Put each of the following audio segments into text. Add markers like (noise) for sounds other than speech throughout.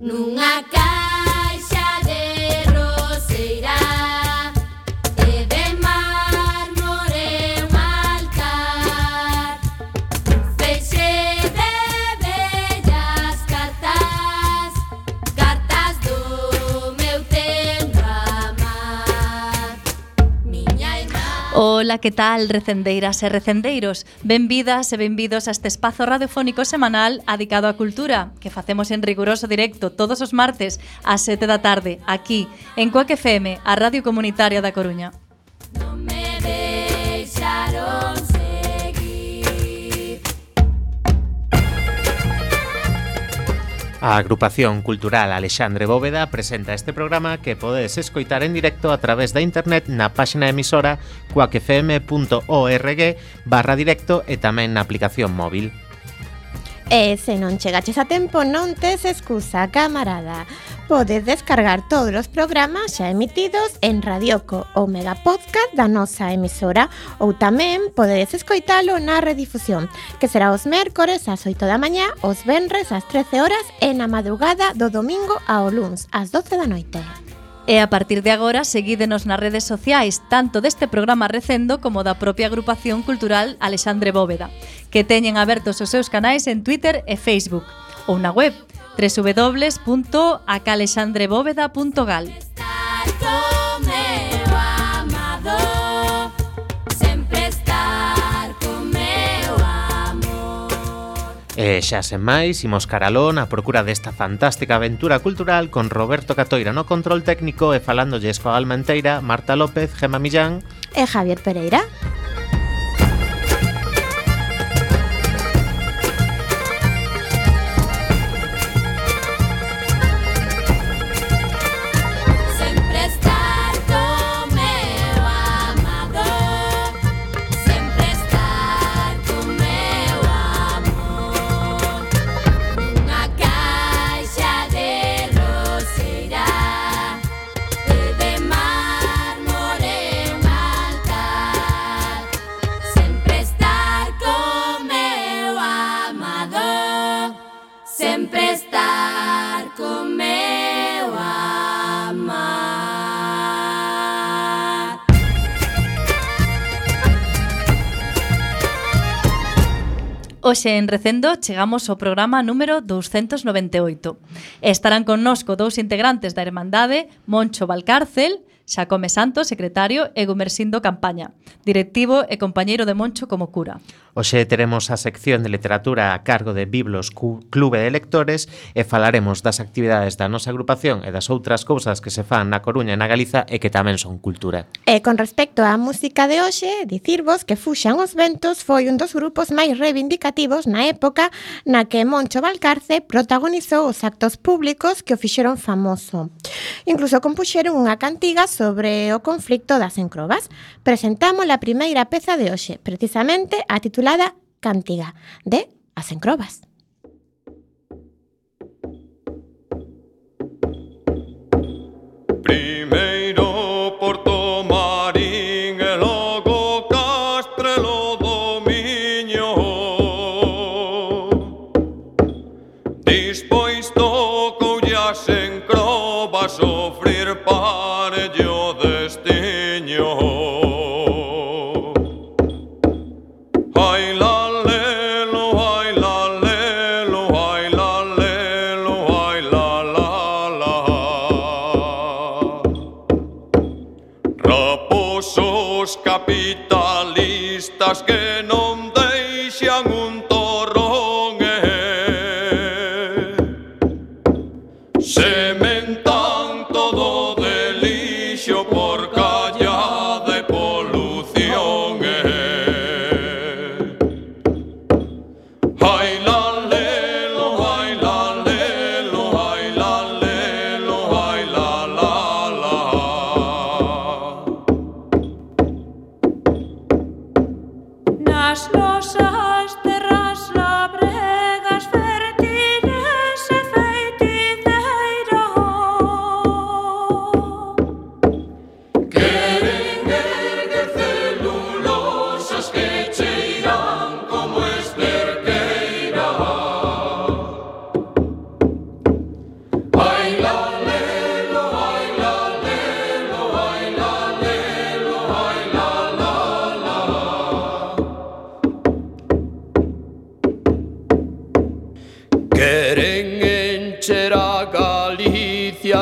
Nunca Ola, que tal, recendeiras e recendeiros? Benvidas e benvidos a este espazo radiofónico semanal adicado á cultura que facemos en riguroso directo todos os martes ás 7 da tarde aquí en Coac FM, a Radio Comunitaria da Coruña. A agrupación cultural Alexandre Bóveda presenta este programa que podedes escoitar en directo a través da internet na páxina emisora coacfm.org barra directo e tamén na aplicación móvil. E se non chegaches a tempo non tes excusa, camarada podes descargar todos os programas xa emitidos en Radioco ou Megapodcast da nosa emisora ou tamén podedes escoitalo na redifusión, que será os mércores ás 8 da mañá, os venres ás 13 horas e na madrugada do domingo ao luns ás 12 da noite. E a partir de agora, seguídenos nas redes sociais, tanto deste programa Recendo como da propia agrupación cultural Alexandre Bóveda, que teñen abertos os seus canais en Twitter e Facebook, ou na web www.acalexandrebóveda.gal. E xa sen máis, imos caralón a procura desta fantástica aventura cultural con Roberto Catoira no control técnico e falándolle coa alma enteira Marta López, Gema Millán e Javier Pereira. en Recendo chegamos ao programa número 298. Estarán connosco dous integrantes da Hermandade, Moncho Valcárcel, Xacome Santos, secretario, e Gumersindo Campaña, directivo e compañeiro de Moncho como cura. Oxe teremos a sección de literatura a cargo de Biblos Clube de Lectores e falaremos das actividades da nosa agrupación e das outras cousas que se fan na Coruña e na Galiza e que tamén son cultura. E con respecto á música de hoxe, dicirvos que Fuxan os Ventos foi un dos grupos máis reivindicativos na época na que Moncho Valcarce protagonizou os actos públicos que o fixeron famoso. Incluso compuxeron unha cantiga sobre o conflicto das encrobas. Presentamos a primeira peza de hoxe, precisamente a titulada Cántiga, de As encrobas.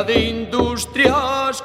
de indústrias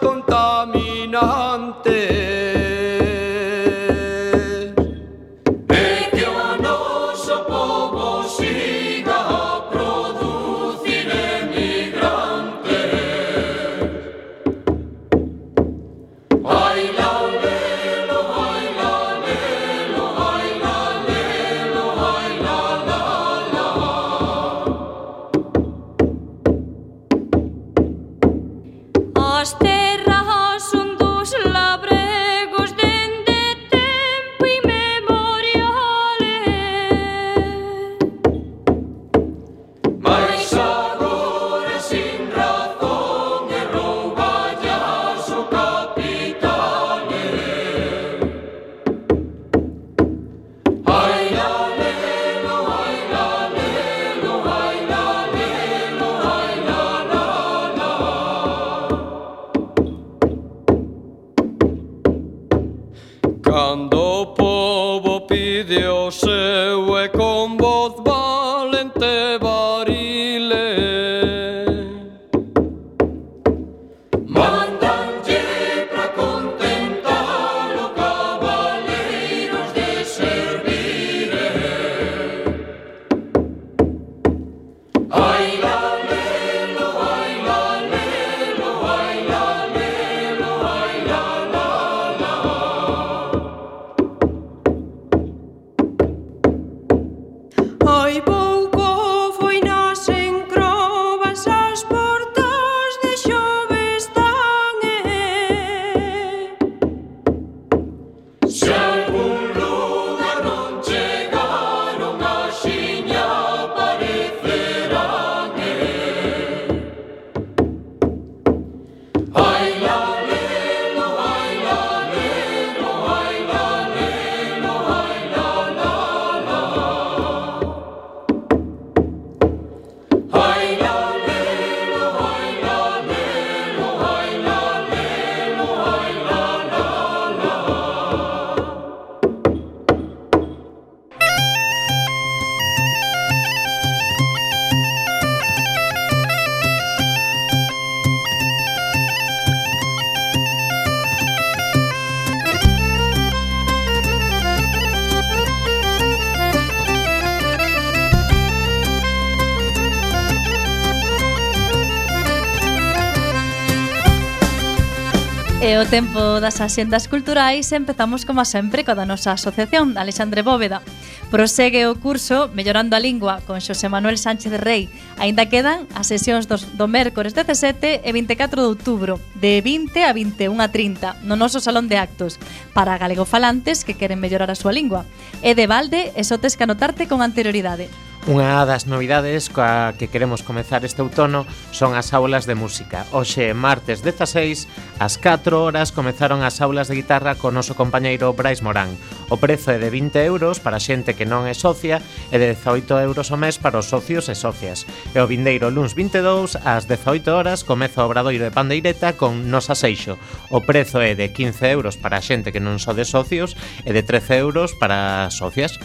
O tempo das axendas culturais empezamos como sempre coa da nosa asociación Alexandre Bóveda. Prosegue o curso Mellorando a Lingua con Xosé Manuel Sánchez Rey. Aínda quedan as sesións dos, do mércores 17 e 24 de outubro de 20 a 21 a 30 no noso salón de actos para galegofalantes que queren mellorar a súa lingua. E de balde, e sotes que anotarte con anterioridade. Unha das novidades coa que queremos comezar este outono son as aulas de música. Hoxe, martes 16, ás 4 horas comezaron as aulas de guitarra co noso compañeiro Brais Morán. O prezo é de 20 euros para xente que non é socia e de 18 euros o mes para os socios e socias. E o vindeiro luns 22, ás 18 horas, comeza o obradoiro de pandeireta con Nosa Seixo. O prezo é de 15 euros para xente que non só de socios e de 13 euros para socias.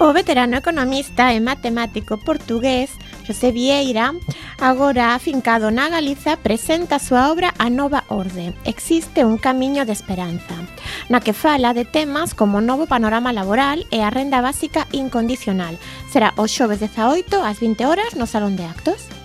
O veterano economista e matemático portugués José Vieira, agora afincado na Galiza, presenta a súa obra A Nova Orde. Existe un camiño de esperanza, na que fala de temas como o novo panorama laboral e a renda básica incondicional. Será o xoves 18 ás 20 horas no Salón de Actos.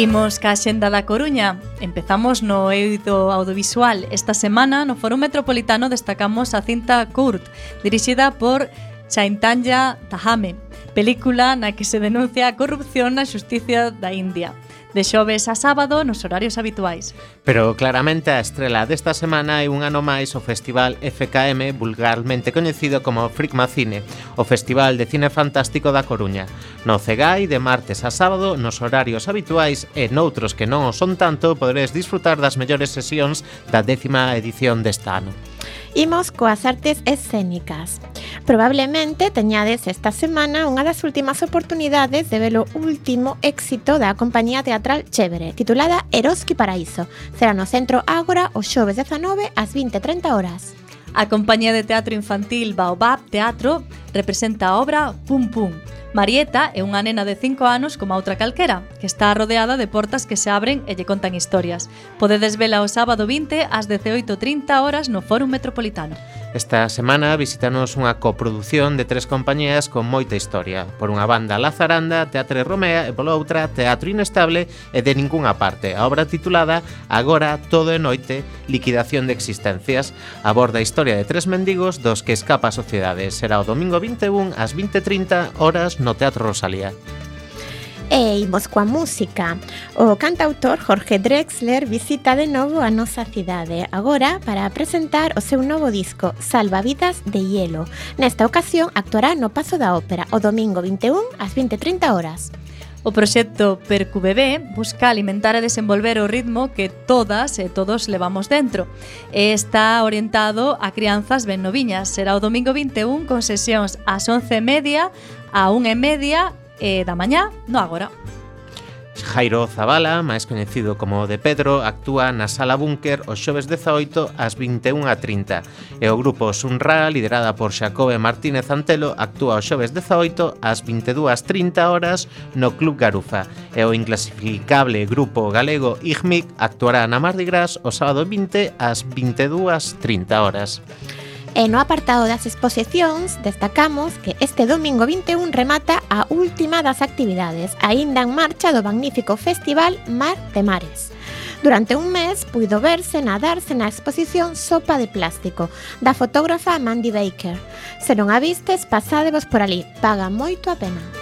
Imos ca xenda da Coruña. Empezamos no eido audiovisual. Esta semana, no Foro Metropolitano, destacamos a cinta Kurt, dirixida por Chaintanya Tahame, película na que se denuncia a corrupción na xusticia da India de xoves a sábado nos horarios habituais. Pero claramente a estrela desta semana é un ano máis o Festival FKM, vulgarmente coñecido como Fricmacine, o Festival de Cine Fantástico da Coruña. No Cegai, de martes a sábado, nos horarios habituais e noutros que non o son tanto, poderedes disfrutar das mellores sesións da décima edición deste ano. Imos coas artes escénicas. Probablemente teñades esta semana unha das últimas oportunidades de ver o último éxito da compañía teatral Chévere, titulada Eroski Paraíso. Será no Centro Ágora o xoves 19 ás 20.30 horas. A compañía de teatro infantil Baobab Teatro representa a obra Pum Pum, Marieta é unha nena de 5 anos como a outra calquera, que está rodeada de portas que se abren e lle contan historias. Podedes vela o sábado 20 ás 18.30 horas no Fórum Metropolitano. Esta semana visitanos unha coprodución de tres compañías con moita historia. Por unha banda Lazaranda, Teatre Romea e pola outra Teatro Inestable e de ningunha parte. A obra titulada Agora todo é noite, liquidación de existencias, aborda a historia de tres mendigos dos que escapa a sociedade. Será o domingo 21 ás 20:30 horas no Teatro Rosalía. E imos coa música. O cantautor Jorge Drexler visita de novo a nosa cidade, agora para presentar o seu novo disco Salvavidas de Hielo. Nesta ocasión actuará no Paso da Ópera o domingo 21 ás 20.30 horas. O proxecto PercuBB busca alimentar e desenvolver o ritmo que todas e todos levamos dentro. E está orientado a crianzas ben noviñas. Será o domingo 21 con sesións ás 11.30 a 1.30 e e da mañá no Agora. Jairo Zavala, máis coñecido como de Pedro, actúa na Sala Búnker os xoves 18 ás 21:30 e o grupo Sunra, liderada por Xacobe Martínez Antelo, actúa os xoves 18 ás 22:30 horas no Club Garufa e o inclasificable grupo galego IGMIC actuará na Mardi Gras o sábado 20 ás 22:30 horas. E no apartado das exposicións, destacamos que este domingo 21 remata a última das actividades, aínda en marcha do magnífico festival Mar de Mares. Durante un mes puido verse nadarse na exposición Sopa de Plástico, da fotógrafa Mandy Baker. Se non a vistes, pasádevos por ali, paga moito a pena.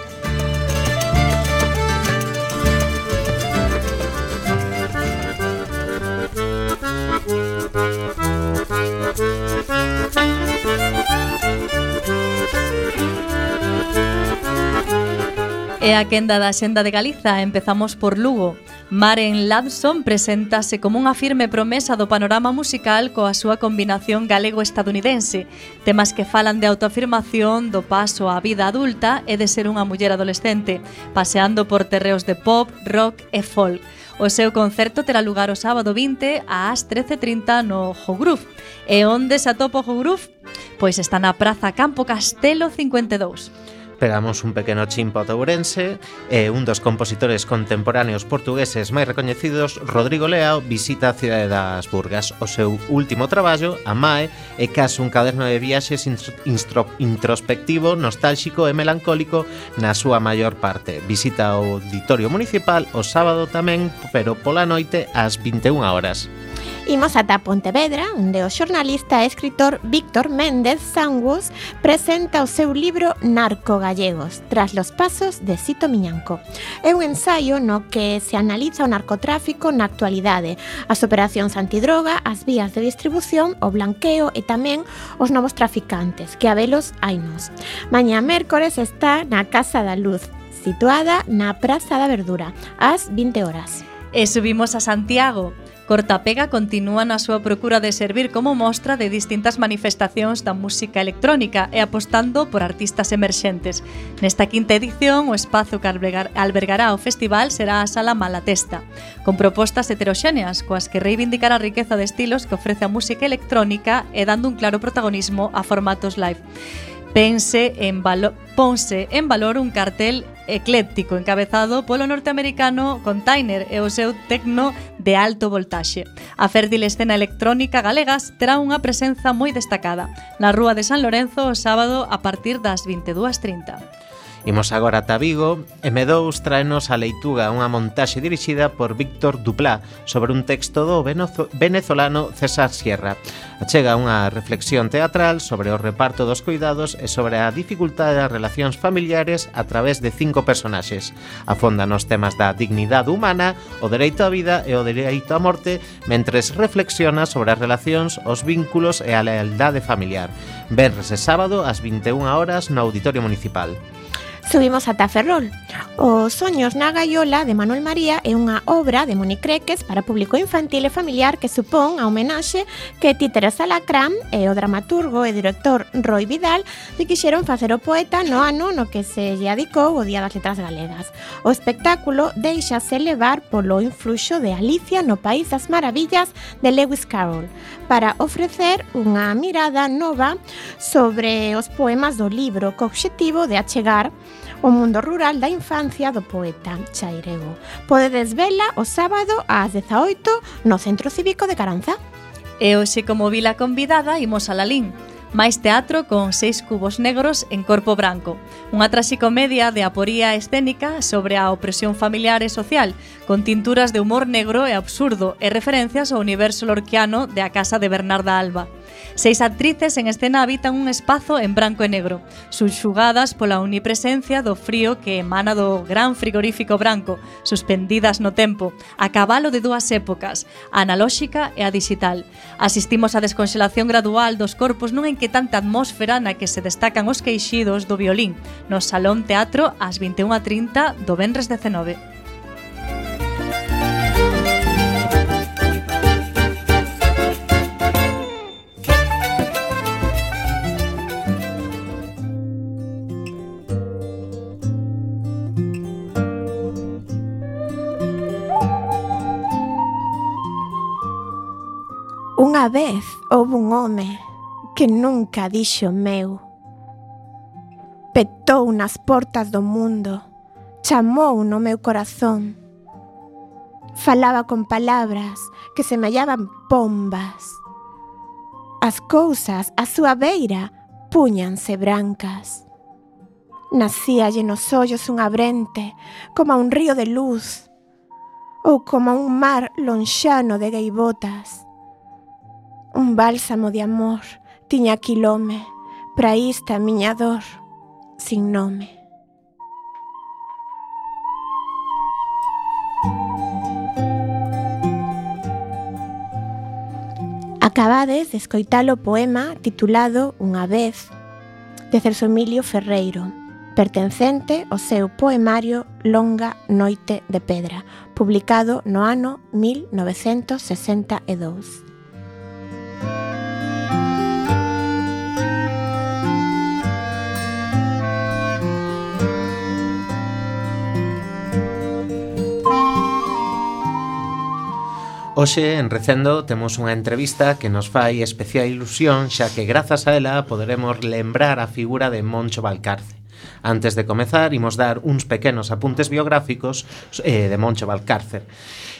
E a quenda da Xenda de Galiza empezamos por Lugo. Maren Labson preséntase como unha firme promesa do panorama musical coa súa combinación galego-estadounidense, temas que falan de autoafirmación, do paso á vida adulta e de ser unha muller adolescente, paseando por terreos de pop, rock e folk. O seu concerto terá lugar o sábado 20 ás 13.30 no Jogruf. E onde se atopa o Jogruf? Pois está na Praza Campo Castelo 52 pegamos un pequeno chimpo de Ourense e un dos compositores contemporáneos portugueses máis recoñecidos, Rodrigo Leao, visita a cidade das Burgas. O seu último traballo, a MAE, é case un caderno de viaxes introspectivo, nostálxico e melancólico na súa maior parte. Visita o auditorio municipal o sábado tamén, pero pola noite ás 21 horas. Imos ata Pontevedra, onde o xornalista e escritor Víctor Méndez Sangus presenta o seu libro Narco Gallegos, tras los pasos de Sito Miñanco. É un ensaio no que se analiza o narcotráfico na actualidade, as operacións antidroga, as vías de distribución, o blanqueo e tamén os novos traficantes, que a velos hai nos. Mañá mércores está na Casa da Luz, situada na Praza da Verdura, ás 20 horas. E subimos a Santiago, Cortapega continúa na súa procura de servir como mostra de distintas manifestacións da música electrónica e apostando por artistas emerxentes. Nesta quinta edición, o espazo que albergará o festival será a Sala Malatesta, con propostas heteroxéneas coas que reivindicar a riqueza de estilos que ofrece a música electrónica e dando un claro protagonismo a formatos live pense en valo, ponse en valor un cartel ecléctico encabezado polo norteamericano Container e o seu tecno de alto voltaxe. A fértil escena electrónica galegas terá unha presenza moi destacada na Rúa de San Lorenzo o sábado a partir das 22.30. Imos agora ata Vigo e M2 traenos a Leituga unha montaxe dirixida por Víctor Duplá sobre un texto do venezolano César Sierra. Achega unha reflexión teatral sobre o reparto dos cuidados e sobre a dificultade das relacións familiares a través de cinco personaxes. Afonda nos temas da dignidade humana, o dereito á vida e o dereito á morte, mentres reflexiona sobre as relacións, os vínculos e a lealdade familiar. Venres e sábado ás 21 horas no Auditorio Municipal. Subimos ata Ferrol. Os Soños na Gaiola de Manuel María é unha obra de Moni Creques para público infantil e familiar que supón a homenaxe que Títeres Alacrán e o dramaturgo e director Roy Vidal lle quixeron facer o poeta no ano no que se lle adicou o Día das Letras Galegas. O espectáculo deixase levar polo influxo de Alicia no País das Maravillas de Lewis Carroll para ofrecer unha mirada nova sobre os poemas do libro co obxectivo de achegar O mundo rural da infancia do poeta Chairego. Podedes vela o sábado ás 18 no Centro Cívico de Caranza. E hoxe como vila convidada imos a Lalín, máis teatro con seis cubos negros en corpo branco. Unha traxicomedia de aporía escénica sobre a opresión familiar e social, con tinturas de humor negro e absurdo e referencias ao universo lorquiano de A Casa de Bernarda Alba. Seis actrices en escena habitan un espazo en branco e negro, subxugadas pola unipresencia do frío que emana do gran frigorífico branco, suspendidas no tempo, a cabalo de dúas épocas, a analóxica e a digital. Asistimos á desconxelación gradual dos corpos nunha inquietante atmósfera na que se destacan os queixidos do violín, no Salón Teatro ás 21.30 do Benres 19. Unha vez houve un home que nunca dixo meu. Petou nas portas do mundo, chamou no meu corazón. Falaba con palabras que semellaban pombas. As cousas á súa beira puñanse brancas. Nacíalle nos ollos un abrente, como un río de luz, ou como un mar lonxano de gaivotas un bálsamo de amor tiña aquí lome para esta miña dor sin nome. Acabades de escoitar o poema titulado Unha vez de Celso Emilio Ferreiro, pertencente ao seu poemario Longa noite de pedra, publicado no ano 1962. Hoxe en Recendo temos unha entrevista que nos fai especial ilusión xa que grazas a ela poderemos lembrar a figura de Moncho Valcarce. Antes de comezar, imos dar uns pequenos apuntes biográficos eh, de Moncho Valcárcer.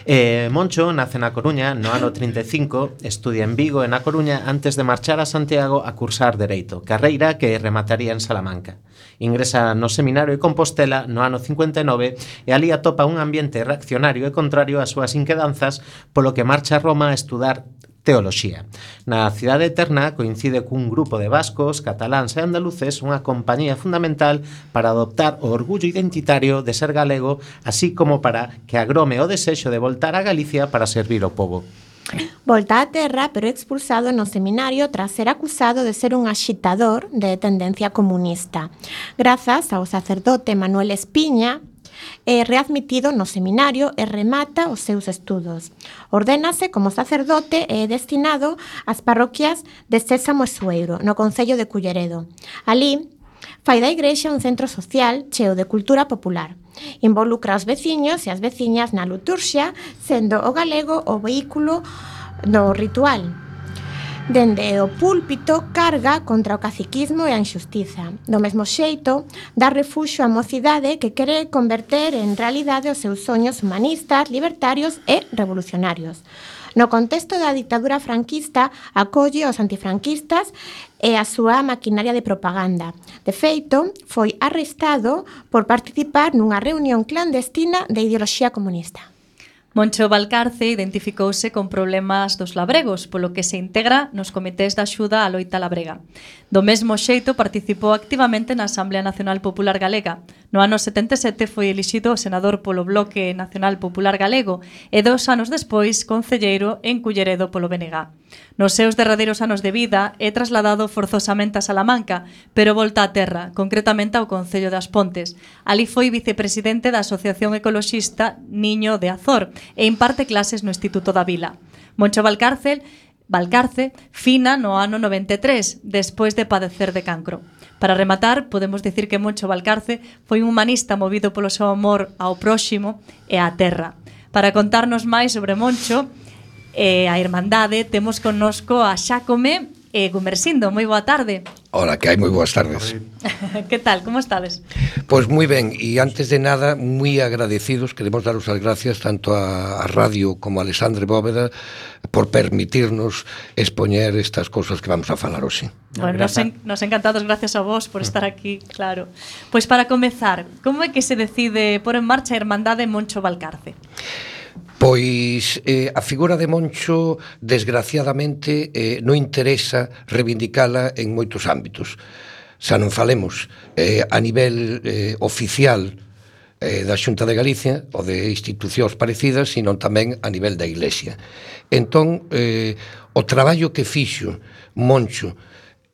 Eh, Moncho nace na Coruña no ano 35, estudia en Vigo e na Coruña antes de marchar a Santiago a cursar Dereito, carreira que remataría en Salamanca. Ingresa no seminario de Compostela no ano 59 e ali atopa un ambiente reaccionario e contrario ás súas inquedanzas, polo que marcha a Roma a estudar teoloxía. Na cidade eterna coincide cun grupo de vascos, cataláns e andaluces unha compañía fundamental para adoptar o orgullo identitario de ser galego, así como para que agrome o desexo de voltar a Galicia para servir o povo. Volta á terra, pero expulsado no seminario tras ser acusado de ser un axitador de tendencia comunista. Grazas ao sacerdote Manuel Espiña, é readmitido no seminario e remata os seus estudos. Ordénase como sacerdote e é destinado ás parroquias de Sésamo e Sueiro, no Concello de Culleredo. Alí, fai da igrexa un centro social cheo de cultura popular. Involucra os veciños e as veciñas na liturxia, sendo o galego o vehículo do ritual. Dende o púlpito carga contra o caciquismo e a injustiza. Do mesmo xeito, dá refuxo á mocidade que quere converter en realidade os seus soños humanistas, libertarios e revolucionarios. No contexto da dictadura franquista acolle os antifranquistas e a súa maquinaria de propaganda. De feito, foi arrestado por participar nunha reunión clandestina de ideoloxía comunista. Moncho Valcarce identificouse con problemas dos labregos, polo que se integra nos comités de axuda á loita labrega. Do mesmo xeito participou activamente na Asamblea Nacional Popular Galega, No ano 77 foi elixido senador polo Bloque Nacional Popular Galego e dous anos despois concelleiro en Culleredo polo BNG. Nos seus derradeiros anos de vida é trasladado forzosamente a Salamanca, pero volta a terra, concretamente ao Concello das Pontes. Ali foi vicepresidente da Asociación Ecoloxista Niño de Azor e imparte clases no Instituto da Vila. Moncho Valcárcel Valcarce fina no ano 93, despois de padecer de cancro. Para rematar, podemos decir que Moncho Valcarce foi un humanista movido polo seu amor ao próximo e á terra. Para contarnos máis sobre Moncho e a Irmandade, temos connosco a Xacome e Gumersindo. Moi boa tarde. Hola, que hai moi boas tardes. (laughs) que tal, como estades? Pois moi ben, e antes de nada, moi agradecidos, queremos daros as gracias tanto a, a Radio como a Alexandre Bóveda por permitirnos expoñer estas cousas que vamos a falar hoxe. Bueno, nos, en, nos encantados, gracias a vos por estar aquí, claro. Pois para comezar, como é que se decide por en marcha a Irmandade Moncho Valcarce? Pois eh, a figura de Moncho desgraciadamente eh, non interesa reivindicala en moitos ámbitos. Xa non falemos eh, a nivel eh, oficial eh, da Xunta de Galicia ou de institucións parecidas, sino tamén a nivel da Iglesia. Entón, eh, o traballo que fixo Moncho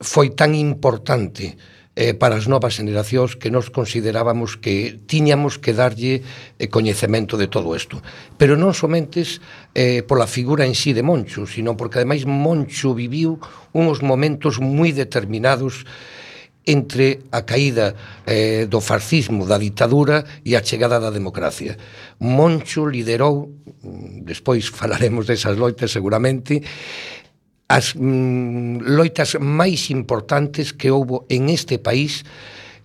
foi tan importante eh, para as novas generacións que nos considerábamos que tiñamos que darlle eh, coñecemento de todo isto. Pero non somentes eh, pola figura en sí de Moncho, sino porque ademais Moncho viviu unos momentos moi determinados entre a caída eh, do fascismo, da ditadura e a chegada da democracia. Moncho liderou, mm, despois (laughs) falaremos desas loitas seguramente, as mm, loitas máis importantes que houbo en este país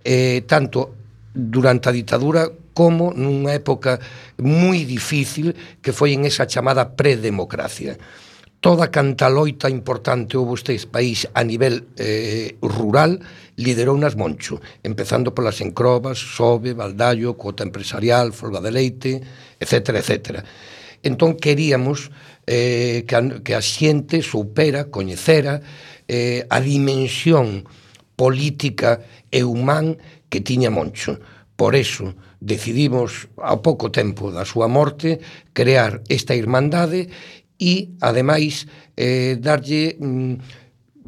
eh, tanto durante a ditadura como nunha época moi difícil que foi en esa chamada predemocracia. democracia toda canta loita importante houve este país a nivel eh, rural liderou nas Moncho, empezando polas encrobas, Sobe, Valdallo, Cota Empresarial, Folga de Leite, etc. etc. Entón queríamos eh, que, a, que a xente supera, coñecera eh, a dimensión política e humán que tiña Moncho. Por eso, decidimos, ao pouco tempo da súa morte, crear esta irmandade e ademais eh, darlle mm,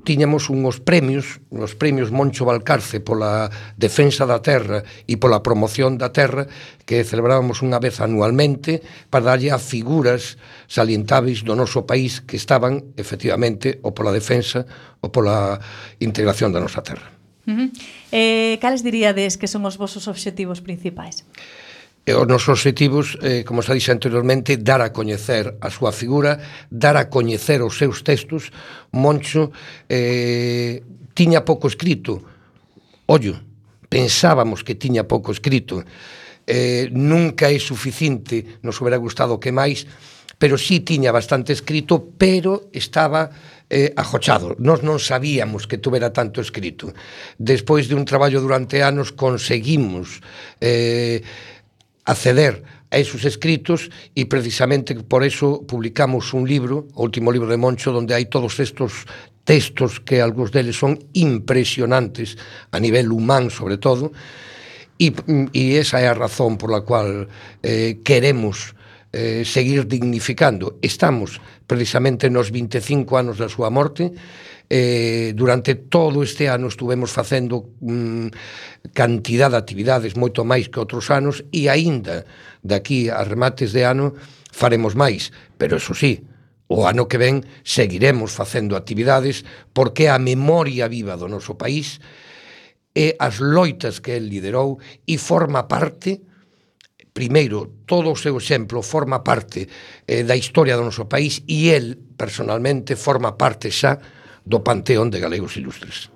tiñamos unhos premios, os premios Moncho Valcarce pola defensa da terra e pola promoción da terra que celebrábamos unha vez anualmente para darlle a figuras salientáveis do noso país que estaban efectivamente ou pola defensa ou pola integración da nosa terra. Uh -huh. eh, cales diríades que son os vosos obxectivos principais? Eh, E os nosos objetivos, eh, como xa dixo anteriormente, dar a coñecer a súa figura, dar a coñecer os seus textos. Moncho eh, tiña pouco escrito, ollo, pensábamos que tiña pouco escrito. Eh, nunca é suficiente, nos hubiera gustado que máis, pero sí tiña bastante escrito, pero estaba eh, ajochado. Nós non sabíamos que tuvera tanto escrito. Despois de un traballo durante anos conseguimos eh, acceder a esos escritos y precisamente por eso publicamos un libro, o último libro de Moncho, donde hai todos estos textos que algúns deles son impresionantes a nivel humán sobre todo e, e esa é a razón por la cual eh, queremos eh, seguir dignificando. Estamos precisamente nos 25 anos da súa morte eh, durante todo este ano estuvemos facendo mm, cantidad de actividades moito máis que outros anos e aínda daqui a remates de ano faremos máis, pero eso sí, o ano que ven seguiremos facendo actividades porque a memoria viva do noso país e as loitas que el liderou e forma parte primeiro, todo o seu exemplo forma parte eh, da historia do noso país e el personalmente forma parte xa do Panteón de Galegos Ilustres.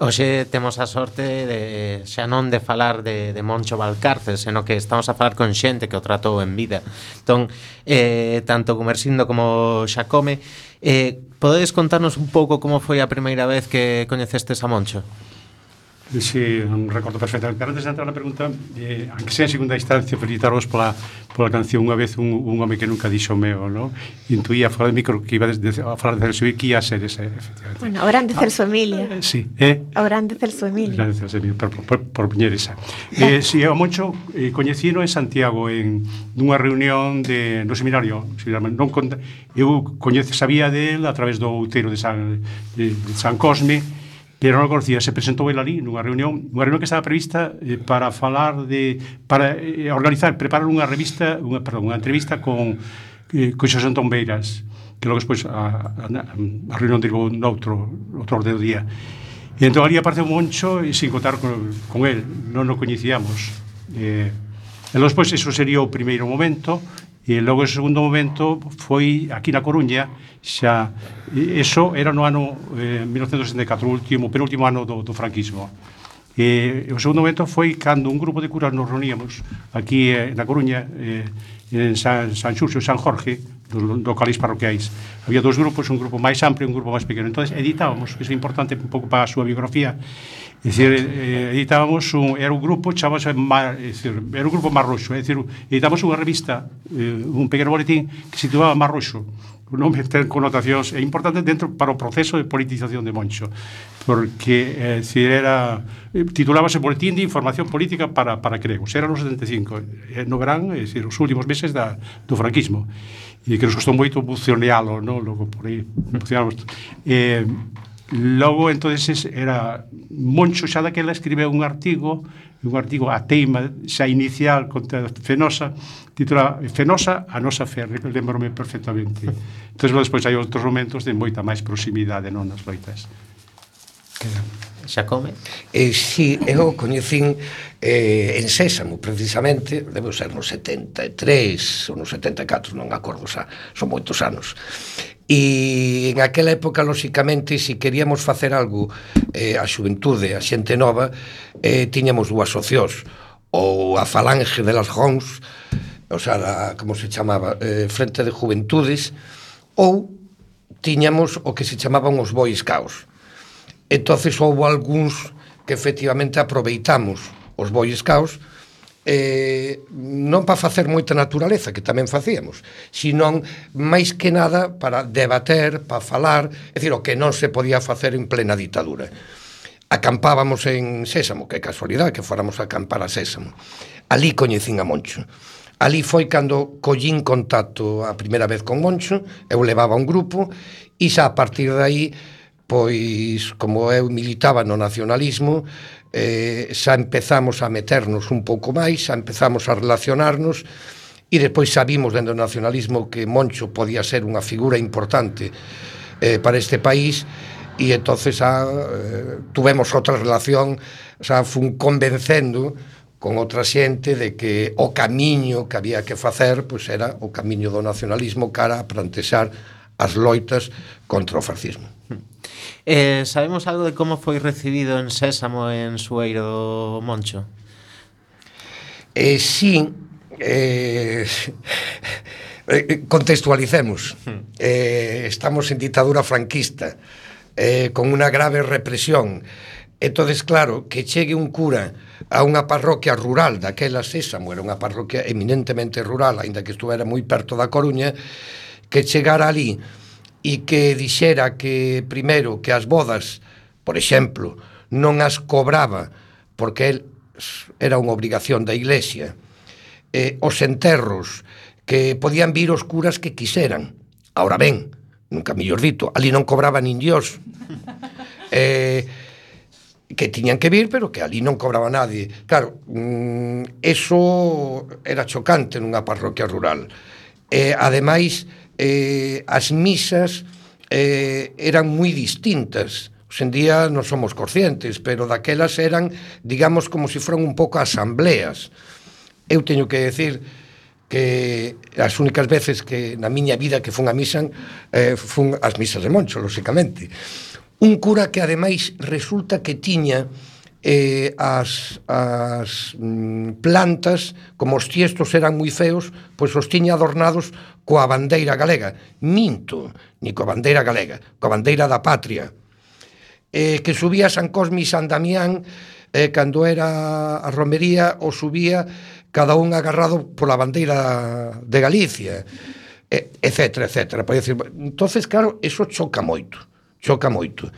Hoxe temos a sorte de xa non de falar de, de Moncho Valcárcel, senón que estamos a falar con xente que o tratou en vida. Entón, eh, tanto Gumersindo como Xacome, eh, podedes contarnos un pouco como foi a primeira vez que coñecestes a Moncho? Sí, non recordo perfectamente, pero antes de entrar na pregunta, eh, aunque sea en segunda instancia, felicitaros pola, pola canción unha vez un, un home que nunca dixo meo, no? Intuía fora de micro que iba de, de, a falar de Celso que ia ser ese, efectivamente. Bueno, ahora de Celso Emilia. Ah, sí, eh? Ahora de Celso Emilia. Ahora de Celso por, por, por poñer esa. Eh, (laughs) si, sí, o Moncho, eh, coñecino en Santiago en dunha reunión de, no seminario, seminario non, eu coñece, sabía del a través do outeiro de San, de, de San Cosme, pero era non conocía, se presentou el ali nunha reunión, unha reunión que estaba prevista eh, para falar de para eh, organizar, preparar unha revista, unha perdón, unha entrevista con eh, con Xosé Antón Beiras, que logo despois a, a, a reunión derivou noutro outro orde do día. E entón ali apareceu un moncho e sin contar con, con el, non o coñecíamos. Eh, e logo despois, iso sería o primeiro momento, E logo, en segundo momento, foi aquí na Coruña, xa, eso era no ano eh, 1964, o último, penúltimo ano do, do franquismo. E o segundo momento foi cando un grupo de curas nos reuníamos aquí eh, na Coruña, eh, en San, San Xurxo, San Jorge, dos locais parroquiais. Había dous grupos, un grupo máis amplio e un grupo máis pequeno. Entón, editábamos, que é importante un pouco para a súa biografía, é dicir, eh, editábamos un, era un grupo, chamase, mar, é dicir, era un grupo marroxo, é dicir, editábamos unha revista, eh, un pequeno boletín que se titulaba Marroxo, o nome ten connotacións é importante dentro para o proceso de politización de Moncho porque eh, si era titulábase Boletín de Información Política para, para Cregos, era no 75 eh, no verán, é dicir, os últimos meses da, do franquismo e que nos costou moito bucionealo, no? logo por aí, bucionamos. Eh, logo, entonces era Moncho xa daquela escribeu un artigo un artigo a teima xa inicial contra Fenosa titula Fenosa a nosa fe lembrome perfectamente entón despois hai outros momentos de moita máis proximidade non nas loitas Queda. Xacome? Eh, si, sí, eu coñecín eh, en Sésamo, precisamente, debo ser no 73 ou no 74, non acordo xa, son moitos anos. E en aquela época, lóxicamente, se si queríamos facer algo eh, a xuventude, a xente nova, eh, tiñamos dúas socios, ou a Falange de las Rons, o sea, a, como se chamaba, eh, Frente de Juventudes, ou tiñamos o que se chamaban os Boy Scouts, entonces houve algúns que efectivamente aproveitamos os Boy Scouts eh, non para facer moita naturaleza, que tamén facíamos, sino máis que nada para debater, para falar, é dicir, o que non se podía facer en plena ditadura. Acampábamos en Sésamo, que casualidade que fóramos a acampar a Sésamo. Ali coñecín a Moncho. Ali foi cando collín contacto a primeira vez con Moncho, eu levaba un grupo, e xa a partir de aí pois como eu militaba no nacionalismo, eh, xa empezamos a meternos un pouco máis, xa empezamos a relacionarnos, e despois sabimos dentro do nacionalismo que Moncho podía ser unha figura importante eh, para este país, e entonces xa, eh, tuvemos outra relación, xa fun convencendo con outra xente de que o camiño que había que facer pois era o camiño do nacionalismo cara a plantexar as loitas contra o fascismo. Eh, sabemos algo de como foi recibido en Sésamo en Sueiro Moncho? Eh, sí, eh, (laughs) eh contextualicemos. Hmm. Eh, estamos en ditadura franquista, eh, con unha grave represión. Entonces, claro, que chegue un cura a unha parroquia rural daquela Sésamo, era unha parroquia eminentemente rural, aínda que estuvera moi perto da Coruña, que chegara ali e que dixera que, primeiro, que as bodas, por exemplo, non as cobraba porque el era unha obrigación da Iglesia, eh, os enterros, que podían vir os curas que quiseran. Ahora ben, nunca mellor dito, ali non cobraba nin Dios. (laughs) Eh, que tiñan que vir, pero que ali non cobraba nadie. Claro, mm, eso era chocante nunha parroquia rural. Eh, ademais, eh, as misas eh, eran moi distintas. Hoxendía non somos conscientes, pero daquelas eran, digamos, como se si foran un pouco asambleas. Eu teño que decir que as únicas veces que na miña vida que fun a misa eh, fun as misas de Moncho, lóxicamente. Un cura que ademais resulta que tiña eh, as, as mm, plantas, como os tiestos eran moi feos, pois os tiña adornados coa bandeira galega. Minto, ni coa bandeira galega, coa bandeira da patria. Eh, que subía San Cosme e San Damián eh, cando era a romería o subía cada un agarrado pola bandeira de Galicia eh, etcétera, etcétera Pode decir, entonces claro, eso choca moito choca moito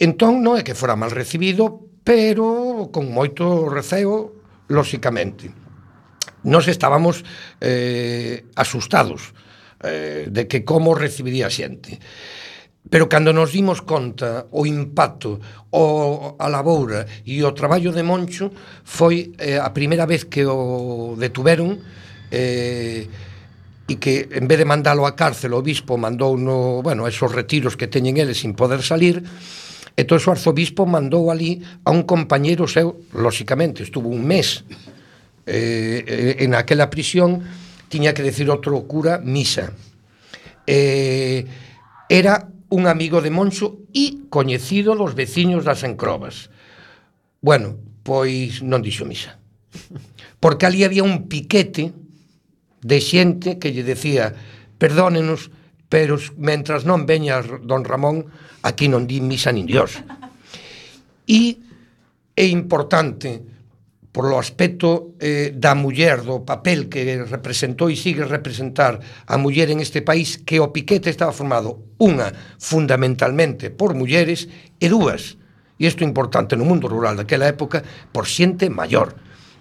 entón non é que fora mal recibido pero con moito receo, lóxicamente. Nos estábamos eh, asustados eh, de que como recibiría a xente. Pero cando nos dimos conta o impacto, o a laboura e o traballo de Moncho foi eh, a primeira vez que o detuveron eh, e que en vez de mandalo á cárcel o bispo mandou no, bueno, esos retiros que teñen eles sin poder salir Entón o arzobispo mandou ali a un compañeiro seu, lóxicamente, estuvo un mes eh, eh, en aquela prisión, tiña que decir outro cura misa. Eh, era un amigo de Moncho e coñecido dos veciños das Encrobas. Bueno, pois non dixo misa. Porque ali había un piquete de xente que lle decía perdónenos, pero mentras non veña don Ramón, aquí non di misa nin Dios. E é importante por o aspecto eh, da muller, do papel que representou e sigue representar a muller en este país, que o piquete estaba formado, unha, fundamentalmente por mulleres, e dúas, e isto é importante no mundo rural daquela época, por xente maior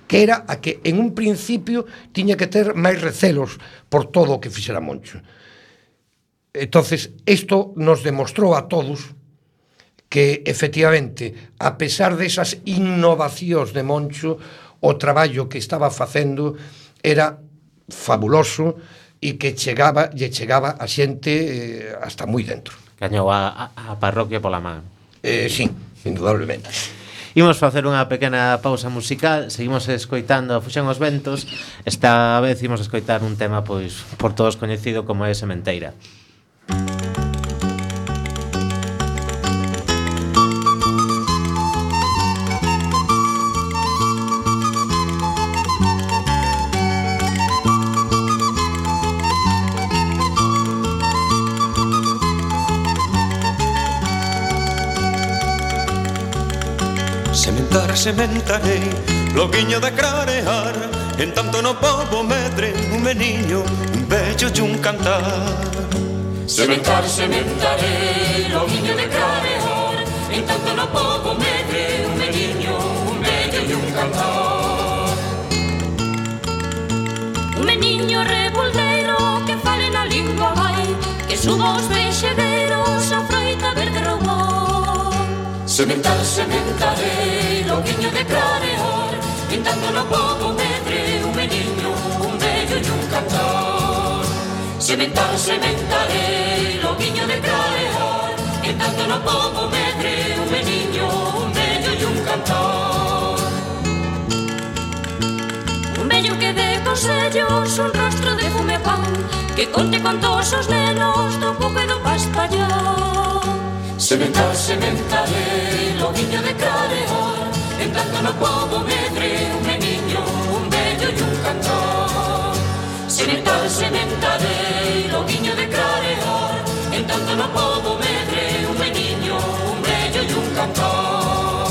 que era a que en un principio tiña que ter máis recelos por todo o que fixera Moncho. Entonces, isto nos demostrou a todos que efectivamente, a pesar desas innovacións de Moncho, o traballo que estaba facendo era fabuloso e que chegaba lle chegaba a xente eh, hasta moi dentro. Cañou a, a, a parroquia pola man. Eh, sí, indudablemente. Imos facer unha pequena pausa musical, seguimos escoitando Fuxan os ventos, esta vez imos escoitar un tema pois por todos coñecido como é Sementeira. Sementar, sementarei, loguiño de crarear En tanto no povo medre un meniño, un bello e un cantar. Sementar, sementare, l'ovigno de grave En tanto no povo medre un medigno, un medio e un cantor. Un meniño revoldeiro que fale na lingua vai, que suba os peixedeiros a froita verde robó. Sementar, sementare, l'ovigno de grave En tanto no povo medre un medigno, un medio e un cantor. Sementar, sementaré o viño de clarear En tanto no povo medre un meniño, un bello e un cantor Un bello que dé consellos, un rostro de fume pan Que conte contos os nenos do cuco e do pastallón. Sementar, sementaré o viño de clarear En tanto no povo medre un meniño, un bello e un cantor Sementade, sementade, viño de clarear En tanto no povo medre un meniño, un bello e un cantar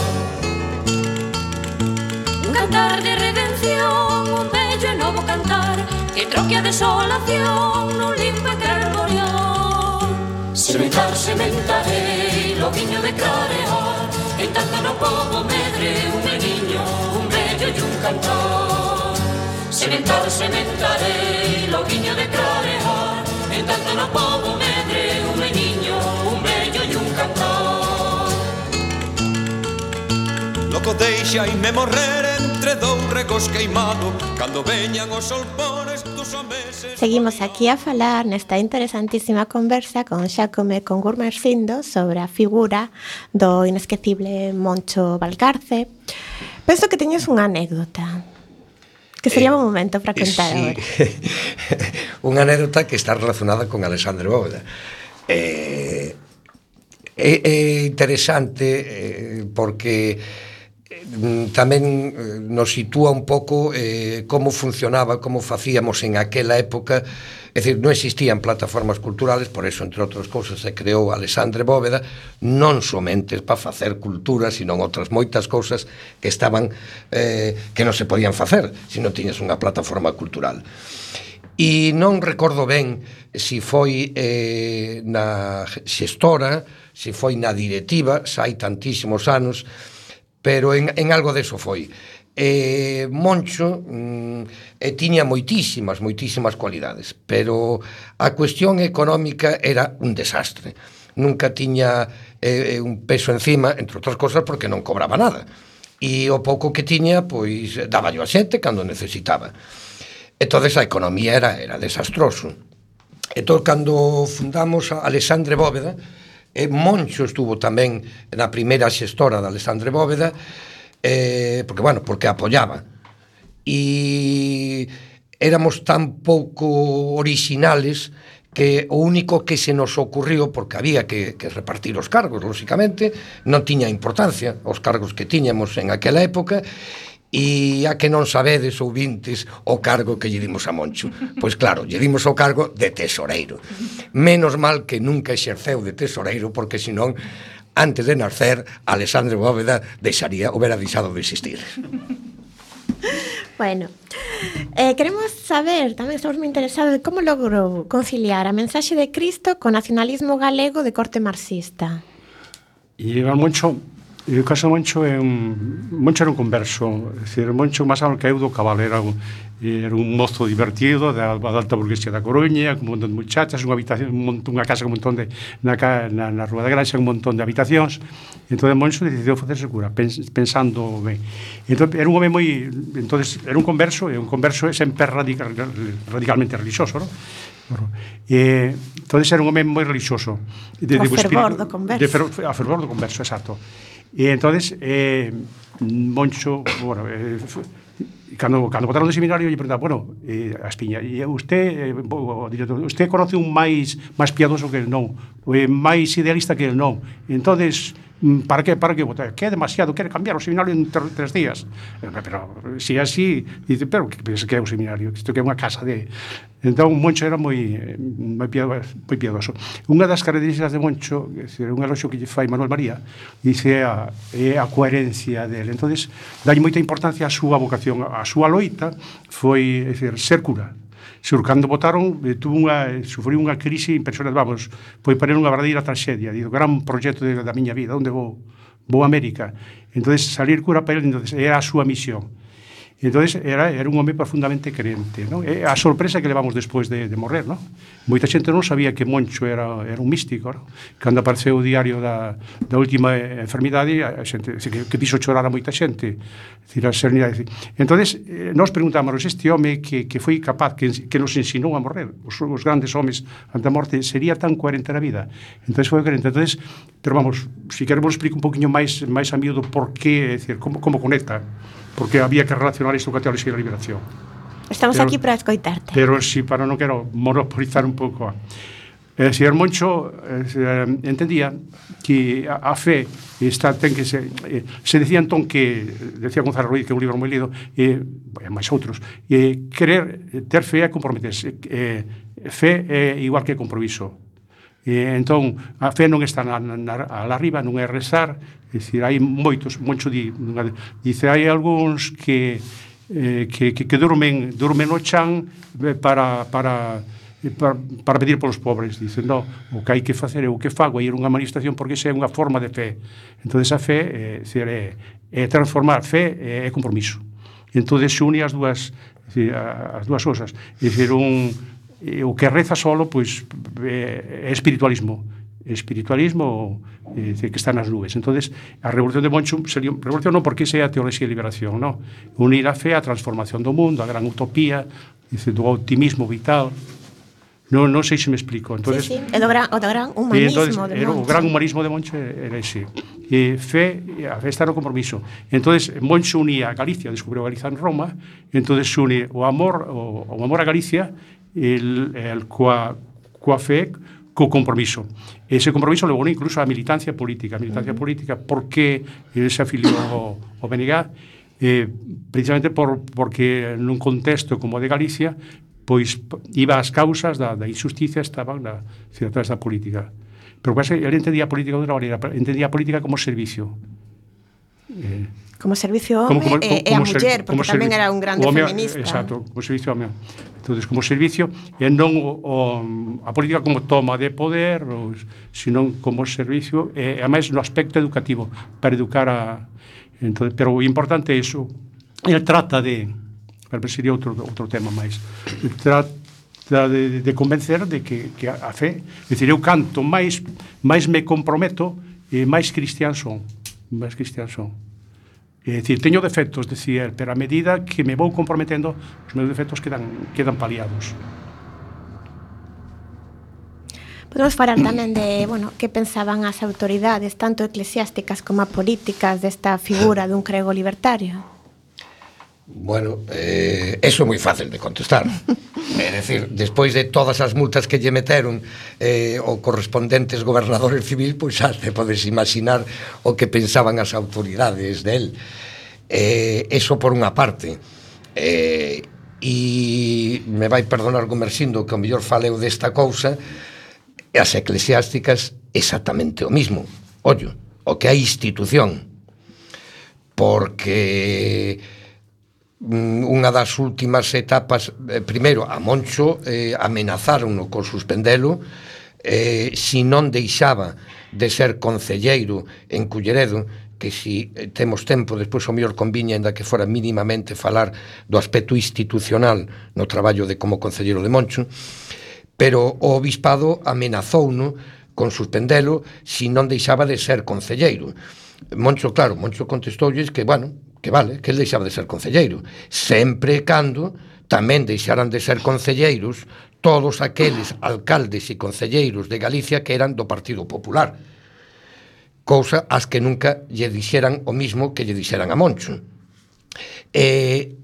Un cantar de redención, un bello e novo cantar Que troque a desolación nun limpo e carborión Sementar, sementarei, loguiño de clarear En tanto no povo medre un meniño, un bello e un cantar Sementado sementarei, loquiño de clarear En tanto no povo medre un meniño, un bello e un cantar Loco deixa e me morrer entre dous recos queimado Cando veñan os solpones dos ameses Seguimos aquí a falar nesta interesantísima conversa con Xacome con Gurmercindo sobre a figura do inesquecible Moncho Valcarce. Penso que teñes unha anécdota que sería eh, un momento para contar eh, sí, agora. (laughs) Unha anécdota que está relacionada con Alexandre Bóveda. Eh, é, é interesante eh, porque Mm, tamén eh, nos sitúa un pouco eh, como funcionaba, como facíamos en aquela época, é dicir, non existían plataformas culturales, por eso, entre outras cousas, se creou Alexandre Bóveda, non somente para facer cultura, sino outras moitas cousas que estaban, eh, que non se podían facer, se non tiñas unha plataforma cultural. E non recordo ben se foi eh, na xestora, se foi na directiva, xa hai tantísimos anos, pero en, en algo deso foi. E Moncho mm, e tiña moitísimas, moitísimas cualidades, pero a cuestión económica era un desastre. Nunca tiña eh, un peso encima, entre outras cosas, porque non cobraba nada. E o pouco que tiña, pois, daba yo a xente cando necesitaba. Entón, a economía era, era desastroso. Entón, cando fundamos a Alexandre Bóveda, e Moncho estuvo tamén na primeira xestora de Alexandre Bóveda eh, porque, bueno, porque apoyaba. E éramos tan pouco originales que o único que se nos ocurrió porque había que, que repartir os cargos lóxicamente, non tiña importancia os cargos que tiñamos en aquela época e a que non sabedes ou vintes o cargo que lle dimos a Moncho. Pois claro, lle dimos o cargo de tesoreiro. Menos mal que nunca exerceu de tesoreiro porque senón antes de nacer, Alexandre Bóveda deixaría o veradizado de existir. Bueno, eh, queremos saber, tamén estamos moi interesados de como logrou conciliar a mensaxe de Cristo co nacionalismo galego de corte marxista. E Iván Moncho E o caso de Moncho é un... Moncho era un converso, é dicir, Moncho máis alto que eu do cabal, era un, era un mozo divertido da, da alta burguesía da Coruña, con un montón de muchachas, unha habitación, un montón, unha casa con un montón de na, na, na Rúa da Granxa, un montón de habitacións. Entón Moncho decidiu facerse cura, pens, pensando ben. Entón era un home moi, entonces era un converso, e un converso é sempre radical, radicalmente religioso, non? E, entonces era un home moi religioso de, de, fervor do converso de fervor, a fervor do converso, exacto E entonces eh, Moncho, bueno, eh, cando, cando botaron do seminario lle preguntaba, bueno, eh, Aspiña, e usted, eh, o director, usted conoce un máis máis piadoso que el non, eh, máis idealista que el non. Entonces, mm, para que para que votar? Que é demasiado, quere cambiar o seminario en ter, tres días. Eh, pero se si é así, dice, pero que pensa que é o seminario? Isto que é unha casa de Entón, Moncho era moi, moi, moi piadoso. Unha das características de Moncho, é un eloxo que lle fai Manuel María, dice a, é a coherencia dele. Entón, dai moita importancia a súa vocación, a súa loita foi é dicir, ser cura. Sur, cando votaron, eh, tuvo unha, sufriu unha crise impresionante, vamos, foi para unha verdadeira tragedia, digo, gran proxecto da miña vida, onde vou? Vou a América. Entón, salir cura para ele, entonces, era a súa misión E Entón, era, era un home profundamente crente. Non? E a sorpresa que levamos despois de, de morrer. Non? Moita xente non sabía que Moncho era, era un místico. Non? Cando apareceu o diario da, da última enfermidade, a xente, que, que piso chorar a moita xente. Dicir, a serenidade. Entón, eh, nos preguntámonos, este home que, que foi capaz, que, que nos ensinou a morrer, os, os grandes homes ante a morte, sería tan coherente na vida. Entón, foi coherente. Entón, pero vamos, se si queremos explicar un poquinho máis máis a miúdo por que, é dicir, como, como conecta porque había que relacionar isto co teoloxía da liberación. Estamos pero, aquí para escoitarte. Pero si para non quero monopolizar un pouco. Eh, si Moncho eh, eh, entendía que a, a fe está ten que se eh, se decía entón que decía Gonzalo Ruiz que é un libro moi lido e eh, máis outros, eh, querer ter fe é comprometerse. Eh, fe é igual que compromiso. E, entón, a fe non está na, na, a la riba, non é rezar, é dicir, hai moitos, moito di, dice, hai algúns que, eh, que, que, que durmen, durmen no chan eh, para, para, eh, para, para pedir polos pobres. Dicen, no, o que hai que facer é o que fago, é ir unha manifestación porque esa é unha forma de fe. Entón, esa fe eh, é, é transformar, fe é, é compromiso. Entón, se une as dúas as dúas cousas. É dicir, un, eh, o que reza solo pois eh, é espiritualismo espiritualismo eh, que está nas nubes. entonces a revolución de Monchum sería revolución non porque sea a teoloxía de liberación, non. Unir a fe á transformación do mundo, a gran utopía, dice, do optimismo vital. Non, non sei se me explico. Entonces, sí, sí. É do gran, o do gran humanismo entonces, de Monche. O gran humanismo de Monche era ese. E fe, a fe está no compromiso. entonces Monche unía a Galicia, descubriu Galicia en Roma, entonces une o amor, o, o amor a Galicia el, el coa, coafec co compromiso. Ese compromiso levou incluso a militancia política, (coughs) a militancia uh -huh. política porque ele se afiliou ao, ao BNG eh, precisamente por, porque nun contexto como o de Galicia pois iba as causas da, da injusticia estaban na, atrás da política. Pero case, ele entendía a política de outra maneira, entendía a política como servicio. Eh, como servicio home como, como, e, como, e a muller, porque como tamén era un grande home, feminista. Exacto, como servicio home. Entonces, como servicio, e non o, o, a política como toma de poder, ou, senón como servicio, e, e máis no aspecto educativo, para educar a... Entón, pero o importante é iso. Ele trata de... Pero sería outro, outro tema máis. Trata de, de convencer de que, que a fe, dicir, eu canto máis máis me comprometo e máis cristián son, máis cristián son. É dicir, teño defectos, decía pero a medida que me vou comprometendo, os meus defectos quedan, quedan paliados. Podemos falar tamén de, (clears throat) bueno, que pensaban as autoridades, tanto eclesiásticas como políticas, desta figura dun crego libertario? Bueno, eh, eso é moi fácil de contestar. (laughs) É decir, despois de todas as multas que lle meteron eh, o correspondentes gobernadores civil, pois xa te podes imaginar o que pensaban as autoridades del. Eh, eso por unha parte. Eh, e me vai perdonar Gomersindo que o mellor faleu desta cousa, e as eclesiásticas exactamente o mismo. Ollo, o que hai institución. Porque unha das últimas etapas, eh, primeiro, a Moncho eh, amenazarono con suspendelo, eh, si non deixaba de ser concelleiro en Culleredo, que si eh, temos tempo, despois o mellor conviña ainda que fora mínimamente falar do aspecto institucional no traballo de como concelleiro de Moncho, pero o obispado amenazouno con suspendelo si non deixaba de ser concelleiro. Moncho, claro, Moncho contestoulles que, bueno, que vale, que el deixaba de ser concelleiro, sempre e cando tamén deixaran de ser concelleiros todos aqueles alcaldes e concelleiros de Galicia que eran do Partido Popular, cousa as que nunca lle dixeran o mismo que lle dixeran a Moncho. E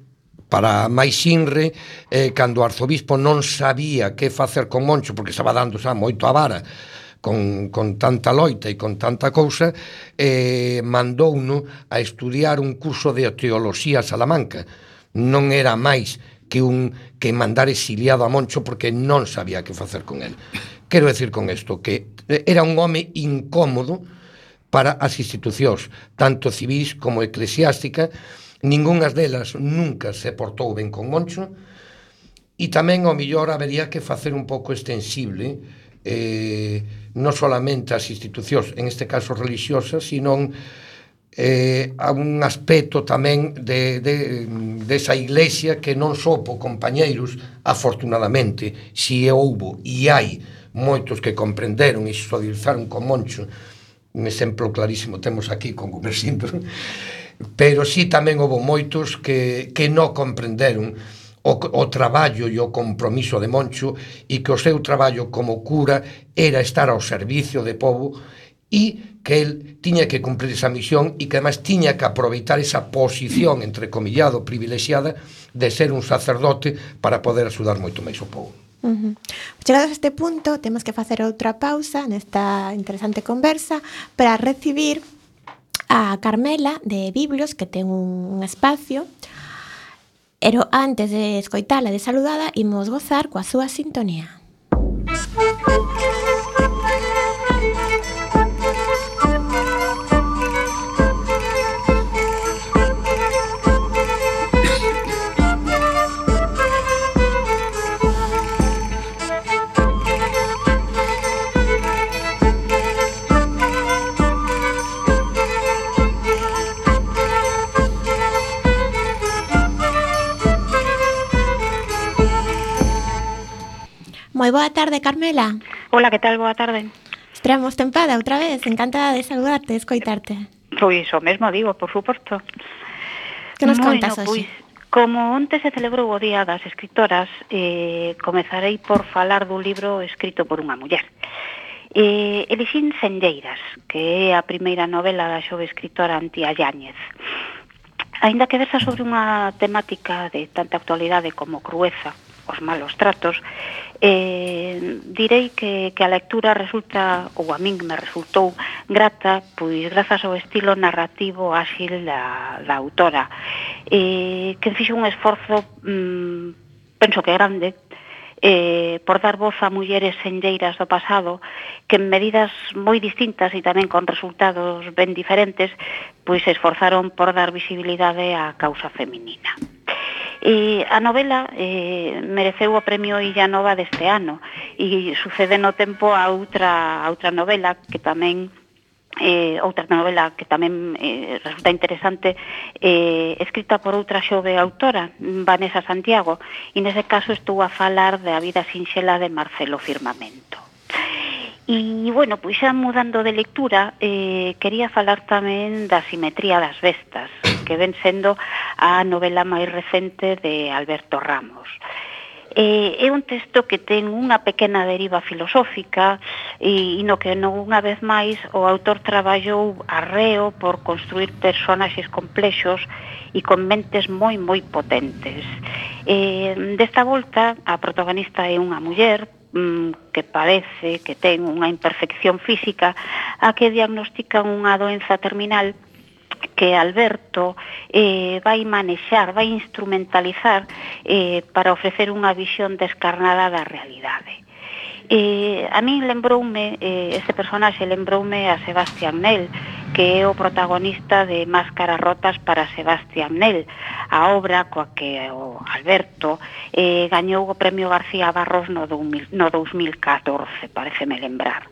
para máis inre, eh, cando o arzobispo non sabía que facer con Moncho, porque estaba dando xa moito a vara, con, con tanta loita e con tanta cousa, eh, mandouno a estudiar un curso de teoloxía a Salamanca. Non era máis que un que mandar exiliado a Moncho porque non sabía que facer con él. Quero decir con isto que era un home incómodo para as institucións, tanto civis como eclesiástica, ningunhas delas nunca se portou ben con Moncho, e tamén ao millor habería que facer un pouco extensible eh, non solamente as institucións, en este caso religiosas, sino eh, a un aspecto tamén de, de, desa iglesia que non sopo compañeiros afortunadamente, si houbo e hai moitos que comprenderon e solidarizaron con Moncho un exemplo clarísimo temos aquí con Gumersindo (laughs) pero si sí, tamén houbo moitos que, que non comprenderon o, o traballo e o compromiso de Moncho e que o seu traballo como cura era estar ao servicio de povo e que el tiña que cumprir esa misión e que además tiña que aproveitar esa posición entre comillado privilexiada de ser un sacerdote para poder axudar moito máis o povo. Uh -huh. Chegados a este punto, temos que facer outra pausa nesta interesante conversa para recibir a Carmela de Biblios, que ten un espacio Pero antes de escoitala de saludada, imos gozar coa súa sintonía. Música Moi boa tarde, Carmela. Hola, que tal? Boa tarde. Estreamos tempada outra vez, encantada de saludarte, de escoitarte. Pois o mesmo digo, por suposto. Que nos bueno, contas hoxe? Pois, como onte se celebrou o Día das Escritoras, eh, comezarei por falar dun libro escrito por unha muller. Eh, elixín Cendeiras, que é a primeira novela da xove escritora Antía Yáñez. Ainda que versa sobre unha temática de tanta actualidade como crueza, os malos tratos, eh, direi que, que a lectura resulta, ou a min me resultou grata, pois grazas ao estilo narrativo áxil da, da autora, eh, que fixo un esforzo, mm, penso que grande, eh, por dar voz a mulleres senlleiras do pasado que en medidas moi distintas e tamén con resultados ben diferentes pois se esforzaron por dar visibilidade á causa feminina. E a novela eh, mereceu o premio Illa Nova deste ano. E sucede no tempo a outra, a outra novela que tamén eh, outra novela que tamén eh, resulta interesante eh, escrita por outra xove autora Vanessa Santiago. E nese caso estou a falar da vida sinxela de Marcelo Firmamento. E, bueno, pois xa mudando de lectura, eh, quería falar tamén da simetría das bestas, que ven sendo a novela máis recente de Alberto Ramos. Eh, é un texto que ten unha pequena deriva filosófica e, e no que non unha vez máis o autor traballou arreo por construir personaxes complexos e con mentes moi moi potentes. Eh, desta volta a protagonista é unha muller mm, que parece que ten unha imperfección física a que diagnostican unha doenza terminal que Alberto eh, vai manexar, vai instrumentalizar eh, para ofrecer unha visión descarnada da realidade eh, a min lembroume, eh, este personaxe lembroume a Sebastián Nell, que é o protagonista de Máscaras rotas para Sebastián Nell, a obra coa que o Alberto eh, gañou o Premio García Barros no, do, no 2014, pareceme lembrar.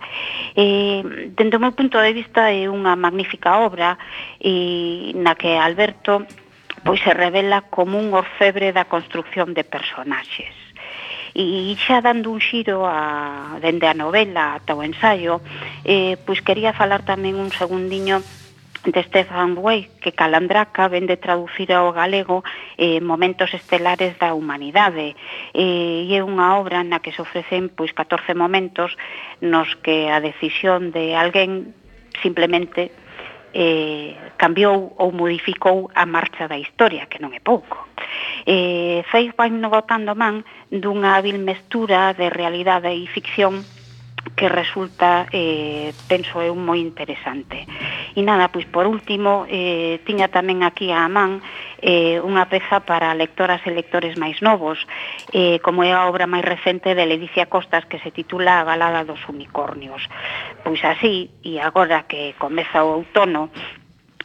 Eh, dentro do meu punto de vista é unha magnífica obra e na que Alberto pois se revela como un orfebre da construcción de personaxes e xa dando un xiro a, dende a novela ata o ensaio, eh, pois quería falar tamén un segundiño de Stefan Zweig, que Calandraca vende traducir ao galego eh, momentos estelares da humanidade. Eh, e é unha obra na que se ofrecen pois 14 momentos nos que a decisión de alguén simplemente eh, cambiou ou modificou a marcha da historia, que non é pouco. Eh, Feig vai no botando man dunha hábil mestura de realidade e ficción que resulta, eh, penso eu, moi interesante. E nada, pois por último, eh, tiña tamén aquí a man eh, unha peza para lectoras e lectores máis novos, eh, como é a obra máis recente de Ledicia Costas que se titula A balada dos unicornios. Pois así, e agora que comeza o outono,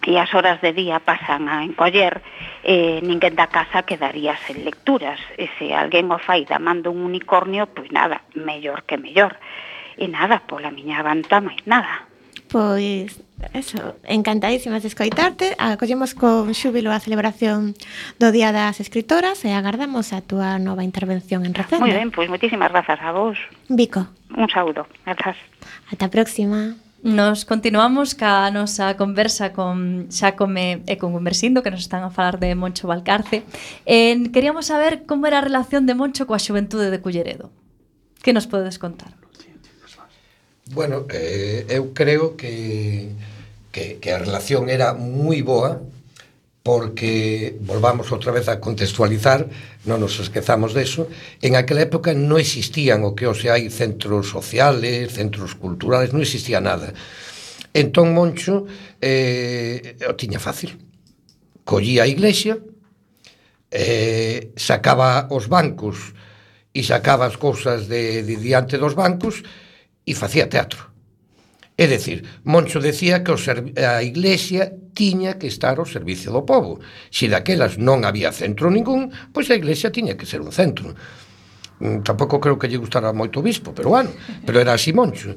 e as horas de día pasan a encoller, eh, ninguén da casa quedaría sen lecturas. E se alguén o fai da mando un unicornio, pois nada, mellor que mellor e nada, pola miña banda máis nada. Pois, eso, encantadísimas de escoitarte, acollemos con xúbilo a celebración do Día das Escritoras e agardamos a túa nova intervención en Recendo. Moi ben, pois moitísimas grazas a vos. Vico. Un saúdo, grazas. Ata a próxima. Nos continuamos ca nosa conversa con Xacome e con Gumersindo que nos están a falar de Moncho Valcarce. Eh, queríamos saber como era a relación de Moncho coa xuventude de Culleredo. Que nos podes contar? Bueno, eh, eu creo que, que, que a relación era moi boa porque, volvamos outra vez a contextualizar, non nos esquezamos deso, en aquela época non existían o que hoxe hai centros sociales, centros culturales, non existía nada. Entón Moncho eh, o tiña fácil. Collía a iglesia, eh, sacaba os bancos e sacaba as cousas de, de diante dos bancos e facía teatro. É dicir, Moncho decía que a Iglesia tiña que estar ao servicio do povo. Se daquelas non había centro ningún, pois a Iglesia tiña que ser un centro. Mm, tampouco creo que lle gustara moito o bispo, pero bueno, (laughs) pero era así Moncho.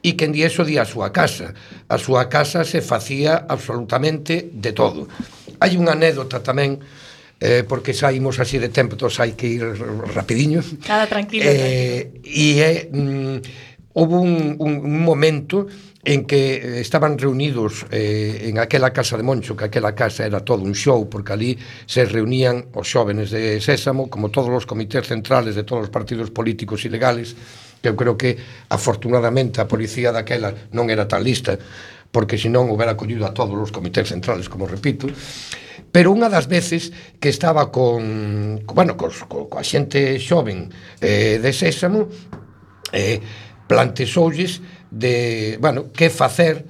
E quen di eso di a súa casa. A súa casa se facía absolutamente de todo. Hai unha anécdota tamén eh, porque saímos así de tempo, entón hai que ir rapidiño. Nada, tranquilo. Eh. E é mm, houve un, un, un momento en que eh, estaban reunidos eh, en aquela casa de Moncho, que aquela casa era todo un show, porque ali se reunían os xóvenes de Sésamo, como todos os comités centrales de todos os partidos políticos ilegales, que eu creo que afortunadamente a policía daquela non era tan lista, porque senón houbera collido a todos os comités centrales, como repito, pero unha das veces que estaba con, bueno, cos, co, coa xente xoven eh, de Sésamo, eh, plantexoulles de, bueno, que facer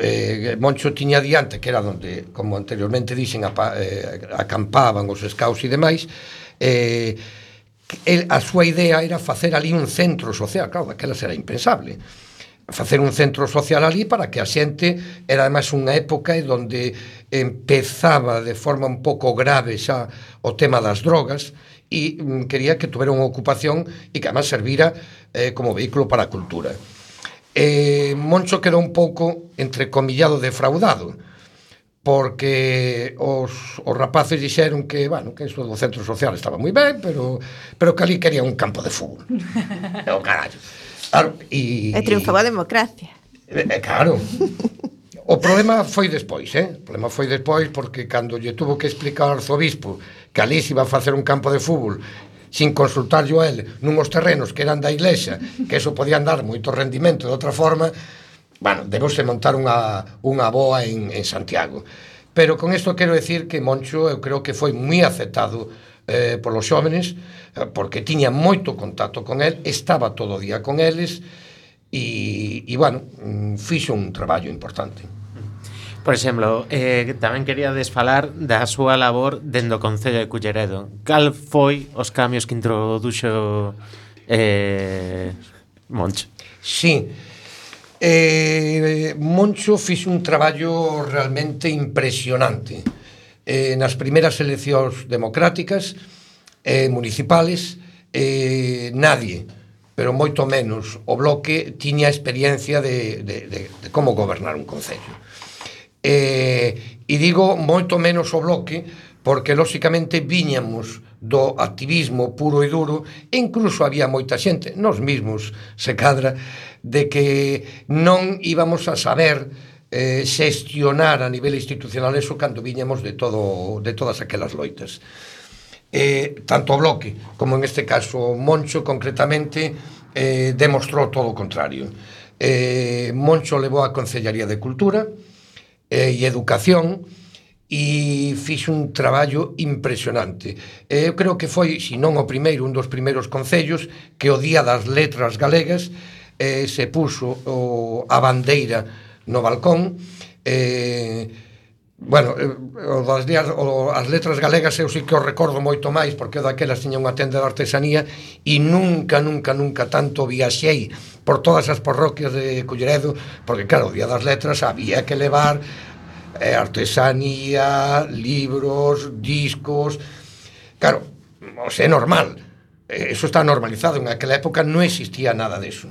eh, Moncho tiña diante que era onde, como anteriormente dixen apa, eh, acampaban os escaus e demais eh, el, a súa idea era facer ali un centro social claro, daquelas era impensable facer un centro social ali para que a xente era además unha época onde empezaba de forma un pouco grave xa o tema das drogas e mm, quería que tuvera unha ocupación e que además servira eh, como vehículo para a cultura. Eh, Moncho quedou un pouco entrecomillado defraudado porque os, os rapaces dixeron que, bueno, que iso do centro social estaba moi ben, pero pero que ali quería un campo de fútbol. (laughs) O oh, carallo. Claro, e, e triunfou a democracia. E, e, claro. O problema foi despois, eh? O problema foi despois porque cando lle tuvo que explicar ao arzobispo que ali se iba a facer un campo de fútbol sin consultarlo a él nunhos terrenos que eran da iglesia, que eso podían dar moito rendimento de outra forma, bueno, debose montar unha, unha boa en, en Santiago. Pero con isto quero decir que Moncho eu creo que foi moi aceptado eh, polos xóvenes, eh, porque tiña moito contacto con el, estaba todo o día con eles, e, e bueno, mm, fixo un traballo importante. Por exemplo, eh, tamén quería desfalar da súa labor dentro do Concello de Culleredo. Cal foi os cambios que introduxo eh, Moncho? Sí, eh, Moncho fixe un traballo realmente impresionante. Eh, nas primeiras eleccións democráticas, eh, municipales, eh, nadie, pero moito menos, o bloque tiña experiencia de, de, de, de como gobernar un concello eh, e digo moito menos o bloque porque lóxicamente viñamos do activismo puro e duro e incluso había moita xente, nós mismos se cadra, de que non íbamos a saber eh, xestionar a nivel institucional eso cando viñamos de, todo, de todas aquelas loitas. Eh, tanto o bloque, como en este caso Moncho concretamente, eh, demostrou todo o contrario. Eh, Moncho levou a Concellaría de Cultura, eh, e educación e fixo un traballo impresionante. Eu creo que foi, se non o primeiro, un dos primeiros concellos que o Día das Letras Galegas eh, se puso o, a bandeira no balcón eh, bueno, eh, o das días, o, as letras galegas eu sí que o recordo moito máis porque daquelas tiña unha tenda de artesanía e nunca, nunca, nunca tanto viaxei por todas as parroquias de Culleredo, porque claro, o Día das Letras había que levar eh, artesanía, libros, discos. Claro, o sea, é normal. Eso está normalizado. En aquela época non existía nada deso.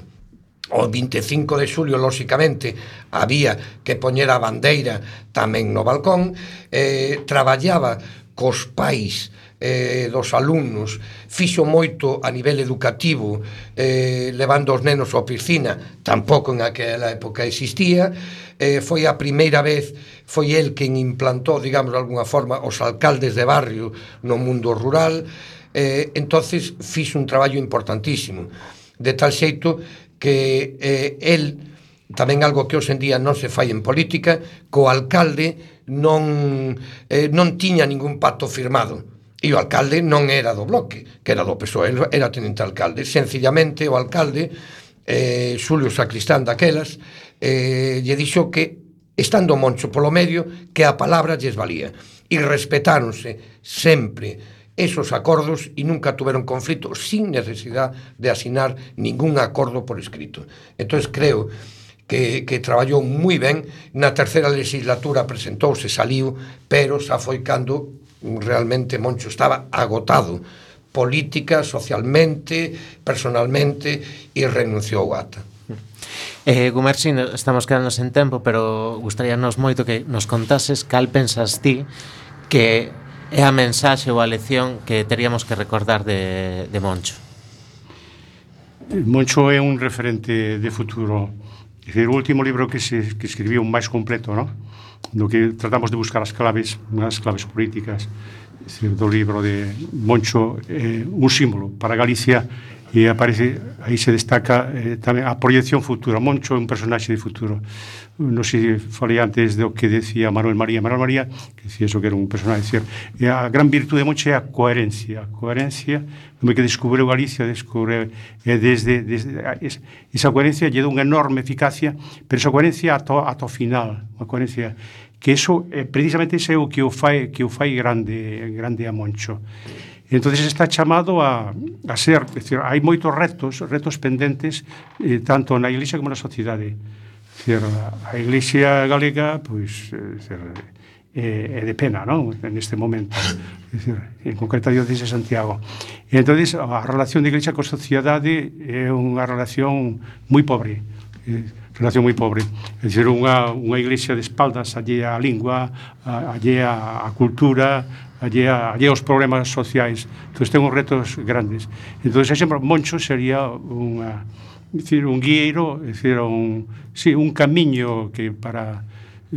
O 25 de xulio, lóxicamente, había que poñer a bandeira tamén no balcón. Eh, traballaba cos pais eh, dos alumnos, fixo moito a nivel educativo, eh, levando os nenos á piscina, tampouco en aquela época existía, eh, foi a primeira vez, foi el quen implantou, digamos, de alguna forma, os alcaldes de barrio no mundo rural, eh, entonces fixo un traballo importantísimo, de tal xeito que eh, el tamén algo que hoxe en día non se fai en política, co alcalde non, eh, non tiña ningún pacto firmado. E o alcalde non era do bloque, que era do PSOE, era tenente alcalde. Sencillamente, o alcalde, eh, Xulio Sacristán daquelas, eh, lle dixo que, estando Moncho polo medio, que a palabra lles valía. E respetáronse sempre esos acordos e nunca tuveron conflito sin necesidad de asinar ningún acordo por escrito. Entón, creo que, que traballou moi ben. Na terceira legislatura presentouse, saliu, pero xa foi cando realmente Moncho estaba agotado política, socialmente, personalmente e renunciou ata. Eh, Gumersin, estamos quedando sen tempo, pero gustaríanos moito que nos contases cal pensas ti que é a mensaxe ou a lección que teríamos que recordar de, de Moncho. Eh, Moncho é un referente de futuro. É dicir, o último libro que, se, que escribiu máis completo, non? no que tratamos de buscar as claves, as claves políticas, do libro de Moncho, eh, un símbolo. Para Galicia e aparece aí se destaca eh, tamén a proyección futura. Moncho é un personaxe de futuro. Non sei, falei antes do que decía Manuel María. Manuel María, que decía eso que era un personaxe, decir, e a gran virtude de Moncho é a coherencia. A coherencia, como que descubreu Galicia, descubre é desde, desde esa coherencia lle dá unha enorme eficacia, pero esa coherencia ata ata o final, unha coherencia que eso, eh, precisamente ese é o que o fai, que o fai grande, grande a Moncho entonces está chamado a, a ser, decir, hai moitos retos, retos pendentes eh, tanto na Iglesia como na sociedade. Decir, a, a Iglesia galega, pois, decir, é, é de pena, non? En este momento. Decir, en concreto a diócese de Santiago. E entonces a relación de Iglesia con sociedade é unha relación moi pobre. Eh, relación moi pobre. É dicir, unha, unha iglesia de espaldas allea á lingua, allea á cultura, allí, a, allí os problemas sociais. Entón, ten uns retos grandes. Entón, sempre Moncho sería unha, dicir, un guieiro, dicir, un, sí, un camiño que para,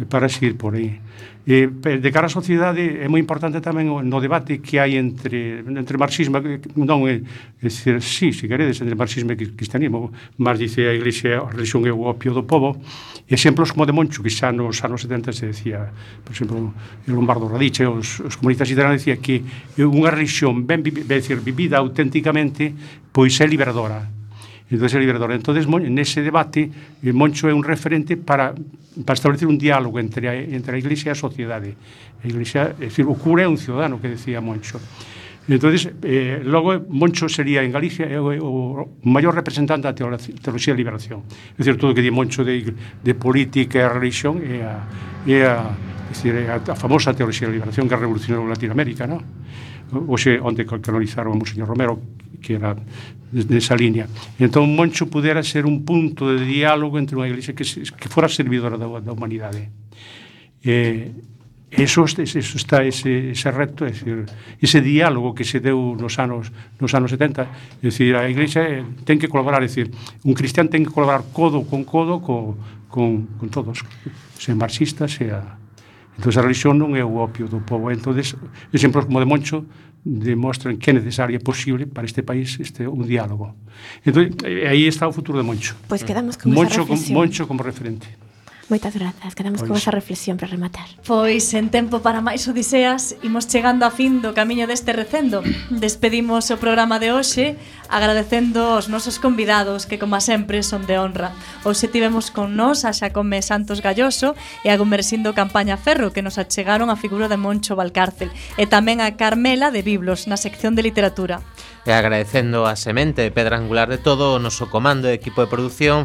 para seguir por aí. E, de cara á sociedade é moi importante tamén no debate que hai entre entre marxismo non é, é dicir, sí, se queredes entre marxismo e cristianismo, Marx dice a iglesia a religión é o opio do povo exemplos como de Moncho, que xa nos anos 70 se decía, por exemplo o Lombardo Radice, os, os comunistas italianos decía que unha religión ben, ben, ben decir, vivida auténticamente pois é liberadora do ser liberador. Entón, nese debate, eh, Moncho é un referente para, para establecer un diálogo entre a, entre a Iglesia e a sociedade. A Iglesia, é dicir, o cura é un ciudadano, que decía Moncho. Entonces, eh, logo Moncho sería en Galicia eh, o, o maior representante da teoloxía de liberación. É dicir, todo o que di Moncho de, de política e religión é a, é a, é a, a famosa teoloxía de liberación que revolucionou Latinoamérica, non? hoxe onde canonizaron a Monseñor Romero que era nesa línea. Entón Moncho pudera ser un punto de diálogo entre unha iglesia que, que fora servidora da, da humanidade. Eh, eso, eso está ese, ese reto, é decir, ese diálogo que se deu nos anos nos anos 70, é dicir, a iglesia eh, ten que colaborar, é dicir, un cristián ten que colaborar codo con codo co, con, con todos, sen marxistas, sea... Entón, a religión non é o opio do povo. Entón, exemplos como de Moncho demostran que é necesario e posible para este país este un diálogo. Entón, aí está o futuro de Moncho. Pois pues quedamos con Moncho, esa reflexión. Moncho como referente. Moitas grazas, quedamos pois. con esa reflexión para rematar. Pois en tempo para máis odiseas, imos chegando a fin do camiño deste recendo. Despedimos o programa de hoxe agradecendo aos nosos convidados que como sempre son de honra. Hoxe tivemos con nós a Xacome Santos Galloso e a Gumersindo Campaña Ferro que nos achegaron a figura de Moncho Valcárcel e tamén a Carmela de Biblos na sección de literatura. E agradecendo a semente pedra angular de todo o noso comando e equipo de produción